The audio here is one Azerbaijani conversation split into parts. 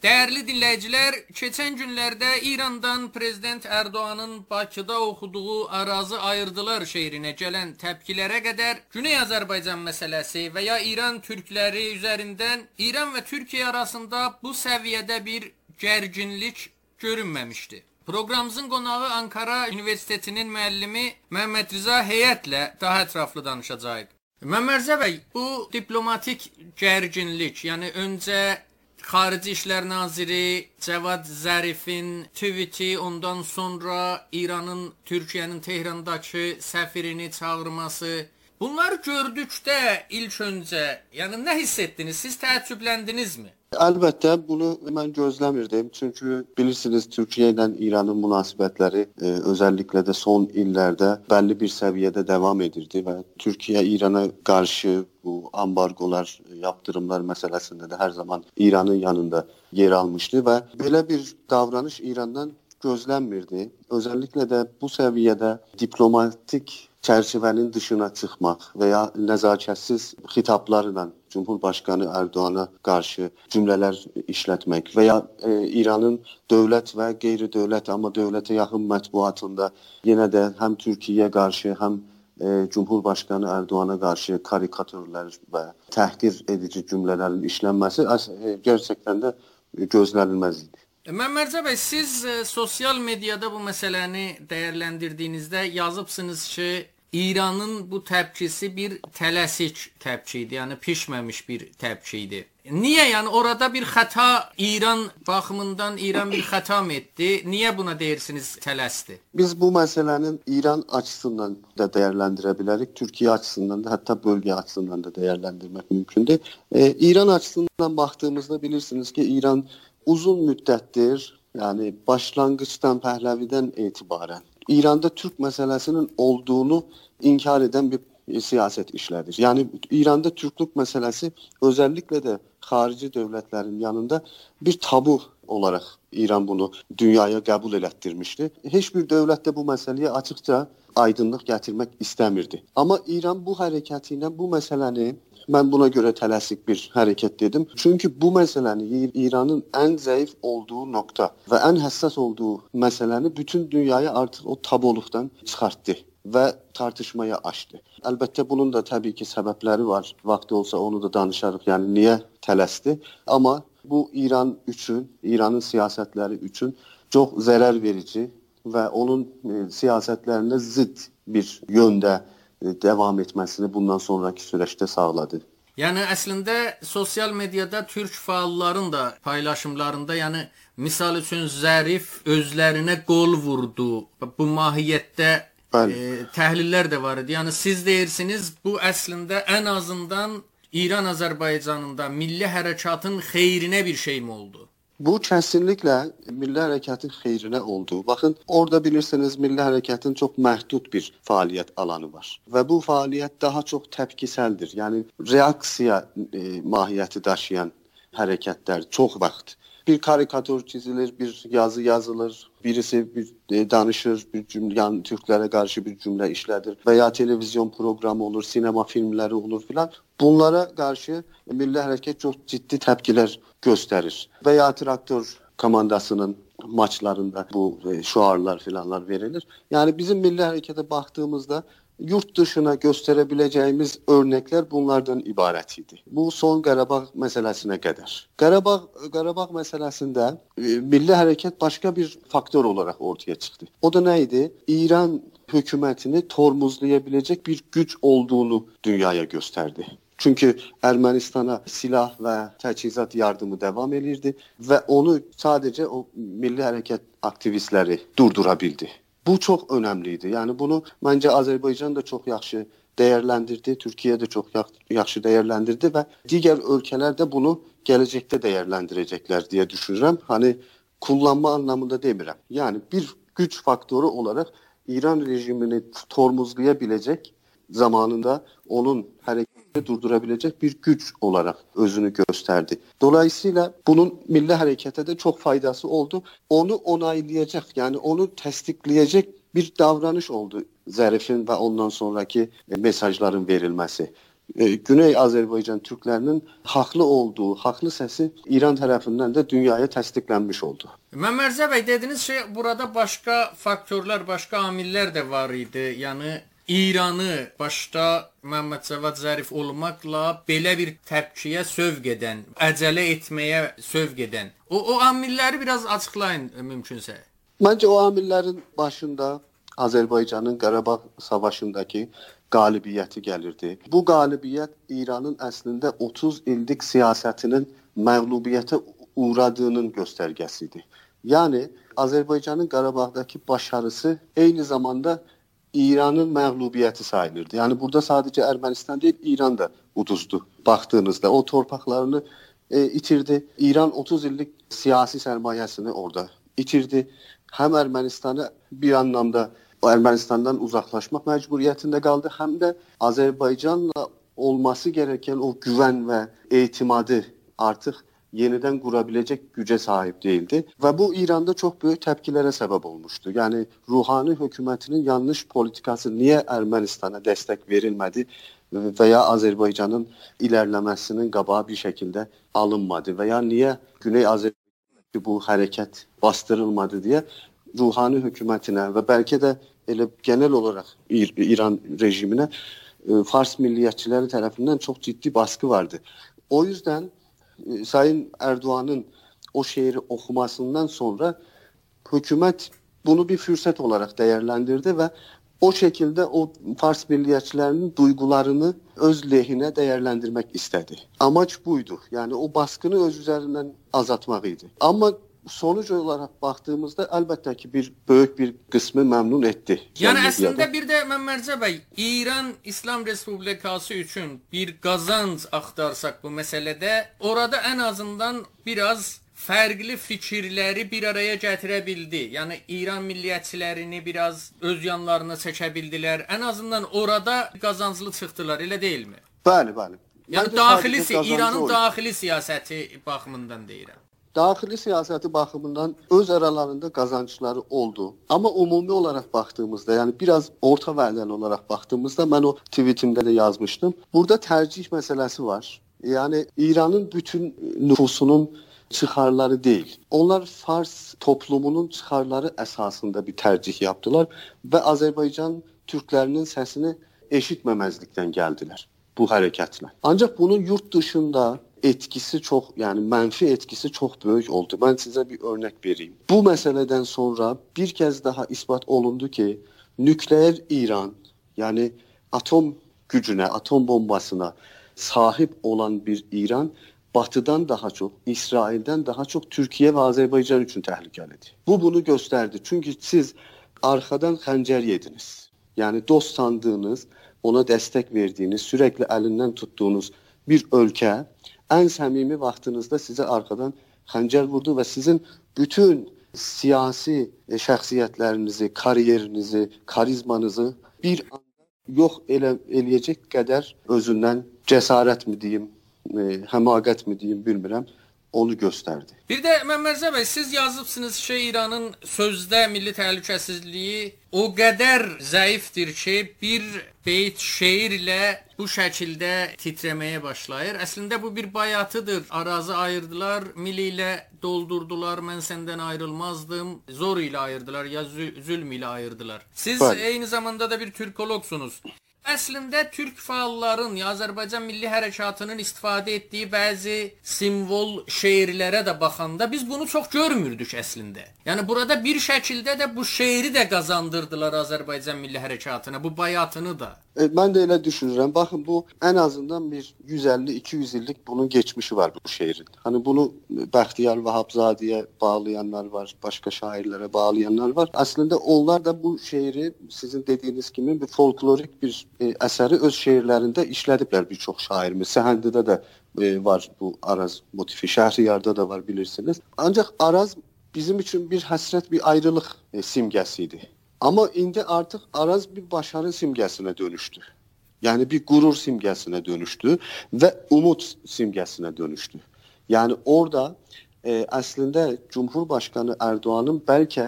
Dəyərli dinləyicilər, keçən günlərdə İrandan prezident Ərdoğanın Bakıda oxuduğu Arazı ayırdılar şeirinə gələn təpkilərə qədər Güney Azərbaycan məsələsi və ya İran türkləri üzərindən İran və Türkiyə arasında bu səviyyədə bir gərginlik görünməmişdi. Proqramımızın qonağı Ankara Universitetinin müəllimi Məhəmməd Rza Heyətlə daha ətraflı danışacağıq. Məmmərcə bəy, bu diplomatik gərginlik, yəni öncə Xarici İşlər Naziri Cəvad Zərifin tweeti, ondan sonra İranın Türkiyənin Tehrandakı səfirini çağırması, bunlar gördükdə ilk öncə, yəni nə hiss etdiniz? Siz təəccübləndinizmi? Əlbəttə bunu mən gözləmirdim. Çünki bilirsiniz Türkiyə ilə İranın münasibətləri e, özəlliklə də son illərdə bəlli bir səviyyədə davam edirdi və Türkiyə İrana qarşı bu ambargolar, yaptırımlar məsələsində də hər zaman İranın yanında yer almışdı və belə bir davranış İrandan gözlənmirdi. Özəlliklə də bu səviyyədə diplomatik çərçivənin dışına çıxmaq və ya nəzakətsiz xitablarla Cumhurbaşqanı Ərdoğana qarşı cümlələr işlətmək və ya e, İranın dövlət və qeyri-dövlət amma dövlətə yaxın mətbuatında yenə də həm Türkiyəyə qarşı, həm e, Cumhurbaşqanı Ərdoğana qarşı karikaturlar və təhqir edici cümlələrin işlənməsi e, gerçəkdən də gözlənilməz idi. Məmmərcə bəy, siz e, sosial mediada bu məsələni dəyərləndirdiyinizdə yazıbsınız ki, İranın bu təpkisi bir tələsik təpki idi, yəni pişməmiş bir təpki idi. Niyə? Yəni orada bir xəta İran baxımından İran bir xəta etdi? Niyə buna deyirsiniz tələsdi? Biz bu məsələnin İran açısından da dəyərləndirə bilərik, Türkiyə açısından da, hətta bölgə açısından da dəyərləndirmək mümkündür. E, İran açısından baxdığımızda bilirsiniz ki, İran uzun müddətdir, yəni başlanğıcdan Pəhləvidən etibarən İranda Türk məsələsinin olduğunu inkar edən bir siyasət işlədir. Yəni İranda türklük məsələsi özəlliklə də xarici dövlətlərin yanında bir tabu olaraq İran bunu dünyaya qəbul elətdirmişdi. Heç bir dövlət də bu məsələyə açıqca aydınlıq gətirmək istəmirdi. Amma İran bu hərəkəti ilə bu məsələni Mən buna görə tələsik bir hərəkət dedim. Çünki bu məsələni İranın ən zəif olduğu nöqtə və ən həssas olduğu məsələni bütün dünyaya artıq o taboluqdan çıxartdı və tartışmaya açdı. Əlbəttə bunun da təbii ki, səbəbləri var. Vaxtı olsa onu da danışarıq. Yəni niyə tələsdi? Amma bu İran üçün, İranın siyasətləri üçün çox zərər verici və onun e, siyasətlərinə zidd bir yöndə davam etməsini bundan sonrakı süreçdə sağladı. Yəni əslində sosial mediada türk fəalların da paylaşımlarında, yəni misal üçün Zərif özlərinə qol vurdu. Bu mahiyyətdə Bəli. e, təhlillər də var idi. Yəni siz deyirsiniz bu əslində ən azından İran Azərbaycanında milli hərəkatın xeyrinə bir şeymi oldu? Bu kəsinliklə milli hərəkatın xeyrinə oldu. Baxın, orada bilirsiniz, milli hərəkatın çox məhdud bir fəaliyyət alanı var və bu fəaliyyət daha çox təpkisəldir. Yəni reaksiya e, mahiyyəti daşıyan hərəkətlər çox vaxt bir karikatur çizilir, bir yazı yazılır, birisi bir e, danışır, bir cümle yani Türklere karşı bir cümle işledir veya televizyon programı olur, sinema filmleri olur filan. Bunlara karşı Milli Hareket çok ciddi tepkiler gösterir. Veya traktör komandasının maçlarında bu e, şuarlar filanlar verilir. Yani bizim milli harekete baktığımızda yurt dışına göstərebiləcəyimiz örnəklər bunlardan ibarət idi. Bu son Qarabağ məsələsinə qədər. Qarabağ Qarabağ məsələsində e, milli hərəkat başqa bir faktor olaraq ortaya çıxdı. O da nə idi? İran hökumətini tormozlaya biləcək bir güc olduğunu dünyaya göstərdi. Çünki Ermənistana silah və təchizat yardımı davam elirdi və onu sadəcə o milli hərəkat aktivistləri durdura bildi. Bu çox önəmli idi. Yəni bunu məncə Azərbaycan da çox yaxşı dəyərləndirdi, Türkiyə də çox yaxşı dəyərləndirdi və digər ölkələr də bunu gələcəkdə dəyərləndirəcəklər deyə düşünürəm. Hani kullanma anlamında demirəm. Yəni bir güc faktoru olaraq İran rejimini tormozlaya biləcək zamanında onun hərəkətini durdura biləcək bir güc olaraq özünü göstərdi. Dolayısıyla bunun milli hərəkətə də çox faydası oldu. Onu onaylayacaq, yəni onu təsdiqləyəcək bir davranış oldu Zərifin və ondan sonraki mesajların verilməsi. e, Güney Azərbaycan türklərinin haqlı olduğu, haqlı səsi İran tərəfindən də dünyaya təsdiqlənmiş oldu. Məmmərcə bəy dediniz şey burada başqa faktorlar, başqa amillər də var idi. Yəni İranı başda Məmməd Cavad Zərif olmaqla belə bir təpkiyə sövq edən, əcələ etməyə sövq edən. O o amilləri biraz açıqlayın mümkünsə. Məncə o amillərin başında Azərbaycanın Qarabağ savaşındakı qalibiyyəti gəlirdi. Bu qalibiyyət İranın əslində 30 illik siyasətinin məğlubiyyətə uğradığının göstərgəsidir. Yəni Azərbaycanın Qarabağdakı başarısı eyni zamanda İranın məğlubiyyəti sayılırdı. Yəni burada sadəcə Ermənistan deyil, İran da uduzdu. Baxdığınızda o torpaqlarını e, itirdi. İran 30 illik siyasi sərmayəsini orada itirdi. Həm Ermənistanı bir anlamda Ermənistandan uzaqlaşmaq məcburiyyətində qaldı, həm də Azərbaycanla olması gərəkən o güvən və etimadı artıq yenidən qura biləcək gücə sahib değildi və bu İranda çox böyük təpkilərə səbəb olmuşdu. Yəni Ruhani hökumətinin yanlış politikası niyə Ermənistana dəstək verilmədi və ya Azərbaycanın irəliləməsinin qabağı bir şəkildə alınmadı və ya niyə Güney Azərbaycan bu hərəkət bastırılmadı deyə Ruhani hökumətinə və bəlkə də elə genel olaraq İr İran rejiminə e, Fars milliyyətçiləri tərəfindən çox ciddi baskı vardı. O yüzden e, Sayın Erdoğan'ın o şiiri okumasından sonra hükümet bunu bir fırsat olarak değerlendirdi ve o şekilde o Fars milliyetçilerinin duygularını öz lehine değerlendirmek istedi. Amaç buydu. Yani o baskını öz üzerinden azaltmakıydı. Ama sonuç olarak baktığımızda elbette ki bir büyük bir kısmı memnun etti. Yani aslında bir de Məmmərcə bəy, İran İslam Respublikası üçün bir qazanc axtarsaq bu məsələdə, orada en azından biraz fərqli fikirləri bir araya gətirə bildi. Yəni İran milliyyətçilərini biraz öz yanlarına çəkə bildilər. En azından orada qazanclı çıxdılar, elə deyilmi? Bəli, bəli. Yəni daxili İranın daxili siyasəti baxımından deyirəm daxili siyasəti baxımından öz aralarında qazancları oldu. Amma ümumi olaraq baxdığımızda, yəni biraz orta vədəli olaraq baxdığımızda mən o tweetimdə də yazmışdım. Burada tərcih məsələsi var. Yəni İranın bütün nüfusunun çıxarları deyil. Onlar Fars toplumunun çıxarları əsasında bir tərcih yaptılar və Azərbaycan türklərinin səsini eşitməməzlikdən gəldilər bu hərəkətlə. Ancaq bunun yurt dışında etkisi çok yani menfi etkisi çok büyük oldu. Ben size bir örnek vereyim. Bu meseleden sonra bir kez daha ispat olundu ki nükleer İran yani atom gücüne, atom bombasına sahip olan bir İran Batı'dan daha çok, İsrail'den daha çok Türkiye ve Azerbaycan için tehlikelidir. Bu bunu gösterdi. Çünkü siz arkadan xəncər yediniz. Yani dost sandığınız, ona destek verdiğiniz, sürekli elinden tuttuğunuz bir ülke en samimi vaxtınızda sizə arxadan xəncər vurdu və sizin bütün siyasi e, şəxsiyyətlərinizi, kariyerinizi, karizmanızı bir anda yox elə eləyəcək qədər özündən cəsarət mi deyim, e, həmaqət mi deyim bilmirəm onu göstərdi. Bir də Məmmərcə bəy, siz yazıbsınız ki, İranın sözdə milli təhlükəsizliyi o qədər zəifdir ki, bir beyt şeirlə bu şəkildə titrəməyə başlayır. Əslində bu bir bayatıdır. Arazı ayırdılar, mili ilə doldurdular. Mən səndən ayrılmazdım. Zor ilə ayırdılar ya zülm ilə ayırdılar. Siz Bəli. eyni zamanda da bir türkologsunuz. Əslində türk fəalların, ya Azərbaycan Milli Hərəkatının istifadə etdiyi bəzi simvol şeirlərə də baxanda biz bunu çox görmürdük əslində. Yəni burada bir şəkildə də bu şeiri də qazandırdılar Azərbaycan Milli Hərəkatına, bu bayatını da. E, mən də elə düşünürəm. Baxın bu ən azından bir 150-200 illik bunun geçmişi var bu şeirin. Hani bunu Bəxtiyar Vahabzadəyə bağlayanlar var, başqa şairlərə bağlayanlar var. Əslində onlar da bu şeiri sizin dediyiniz kimi bir folklorik bir e, əsəri öz şeirlərində işlədiblər bir çox şairimiz. Səhəndidə də e, var bu Araz motifi, Şəhriyarda da var bilirsiniz. Ancaq Araz bizim üçün bir həsrət, bir ayrılıq e, simgəsi idi. Ama indi artık Araz bir başarı simgəsinə dönüştü. Yani bir gurur simgəsinə dönüştü ve umut simgəsinə dönüştü. Yani orada e, aslında Cumhurbaşkanı Erdoğan'ın belki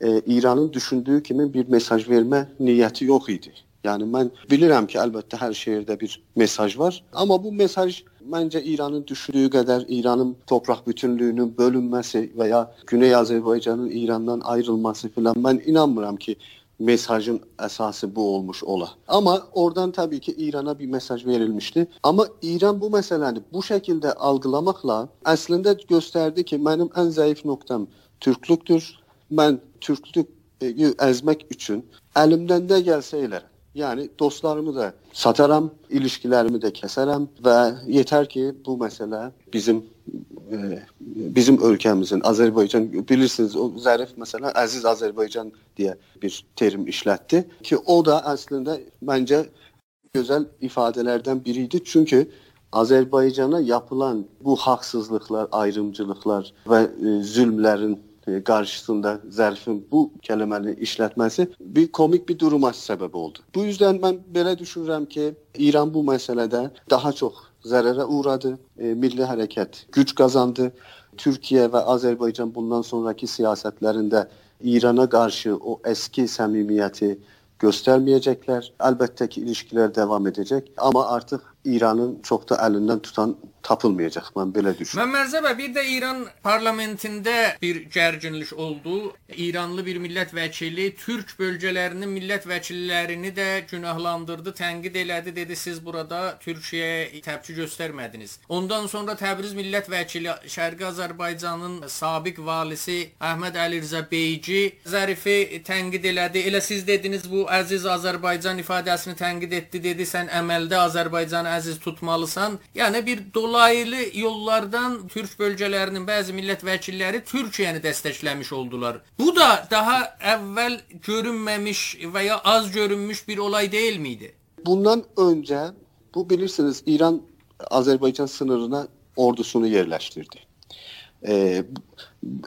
e, İran'ın düşündüğü kimi bir mesaj verme niyeti yok idi. Yəni mən bilirəm ki, əlbəttə hər şeirdə bir mesaj var, amma bu mesaj məncə İranın düşdüyü qədər İranın torpaq bütünlüyünün bölünməsi və ya Güney Azərbaycanın İrandan ayrılması filan mən inanmıram ki, mesajın əsası bu olmuş ola. Amma oradan təbii ki, İrana bir mesaj verilmişdi. Amma İran bu məsələni bu şəkildə algılamaqla əslində göstərdi ki, mənim ən zəif nöqtəm türklükdür. Mən türklük əzmək üçün əlimdən nə gəlsə elərəm. Yəni dostlarımı da sataram, ilişkilərimi də kəsərəm və yetər ki, bu məsələ bizim e, bizim ölkəmizin Azərbaycan bilirsiniz o zərif məsələ əziz Azərbaycan deyə bir term işlətdi ki, o da əslində məncə gözəl ifadələrdən biri idi. Çünki Azərbaycana yapılan bu haqsızlıqlar, ayrımcılıqlar və e, zülmlərin qarşısında zərfin bu kəlməni işlətməsi bir komik bir duruma səbəb oldu. Bu yüzden mən belə düşünürəm ki, İran bu məsələdə daha çox zərərə uğradı. E, milli hərəkət güc qazandı. Türkiyə və Azərbaycan bundan sonraki siyasətlərində İrana qarşı o eski səmimiyyəti göstərməyəcəklər. Əlbəttə ki, ilişkilər davam edəcək, amma artıq İranın çox da əlindən tutan tapılmayacaq. Mən belə düşünürəm. Məmmərzəbə bir də İran parlamentində bir gərginlik oldu. İranlı bir millət vəkili türk bölgələrinin millət vəkillərini də günahlandırdı, tənqid elədi, dedi siz burada Türkiyəyə təpki göstərmədiniz. Ondan sonra Təbriz millət vəkili Şərqi Azərbaycanın sabiq valisi Əhməd Əlirza Beyci Zərifi tənqid elədi. Elə siz dediniz bu əziz Azərbaycan ifadəsini tənqid etdi, dedi sən əməldə Azərbaycanı əziz tutmalısan. Yəni bir dolaylı yollardan türk bölgələrinin bəzi millət vəkilləri Türkiyəni dəstəkləmiş oldular. Bu da daha əvvəl görünməmiş və ya az görünmüş bir olay deyilmiydi? Bundan öncə bu bilirsiniz İran Azərbaycan sınırına ordusunu yerləşdirdi. Ee,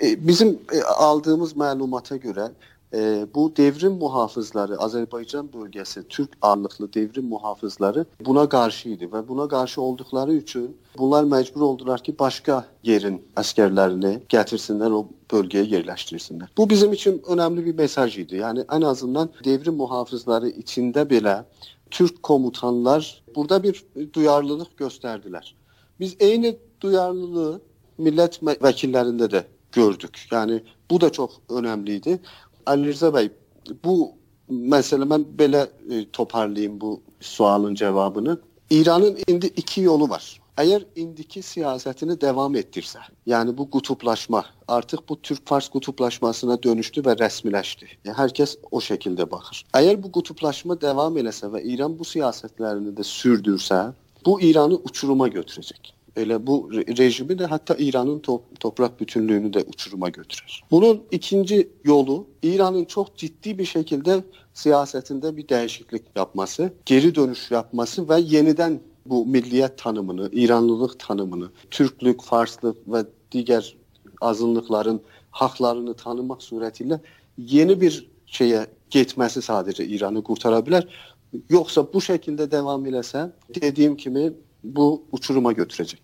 bizim aldığımız məlumata görə e, bu devrim muhafızları Azərbaycan bölgəsi Türk ağırlıqlı devrim muhafızları buna qarşı idi və buna qarşı olduqları üçün bunlar məcbur oldular ki, başqa yerin əskərlərini gətirsinlər o bölgəyə yerləşdirsinlər. Bu bizim üçün önəmli bir mesaj idi. Yəni ən azından devrim muhafızları içində belə Türk komutanlar burada bir duyarlılıq göstərdilər. Biz eyni duyarlılığı millət vəkillərində də gördük. Yəni bu da çox önəmli idi. Ali Rza bəy, bu məsələ mən belə e, toparlayım bu sualın cavabını. İranın indi iki yolu var. Əgər indiki siyasətini davam etdirsə, yəni bu qutuplaşma artıq bu Türk-Fars qutuplaşmasına dönüşdü və rəsmiləşdi. Yəni hər kəs o şəkildə baxır. Əgər bu qutuplaşma davam eləsə və İran bu siyasətlərini də sürdürsə, bu İranı uçuruma götürəcək. Elə bu rejimi də hətta İranın to torpaq bütünlüyünü də uçuruma götürür. Bunun ikinci yolu İranın çox ciddi bir şəkildə siyasətində bir dəyişiklik yapması, geri dönüş yapması və yenidən bu milliyyət tanımını, İranlılıq tanımını, türklük, farslıq və digər azınlıqların haqlarını tanımaq surətilə yeni bir şeyə getməsi sadəcə İranı qurtara bilər. Yoxsa bu şəkildə davam eləsə, dediyim kimi bu uçuruma götürəcək.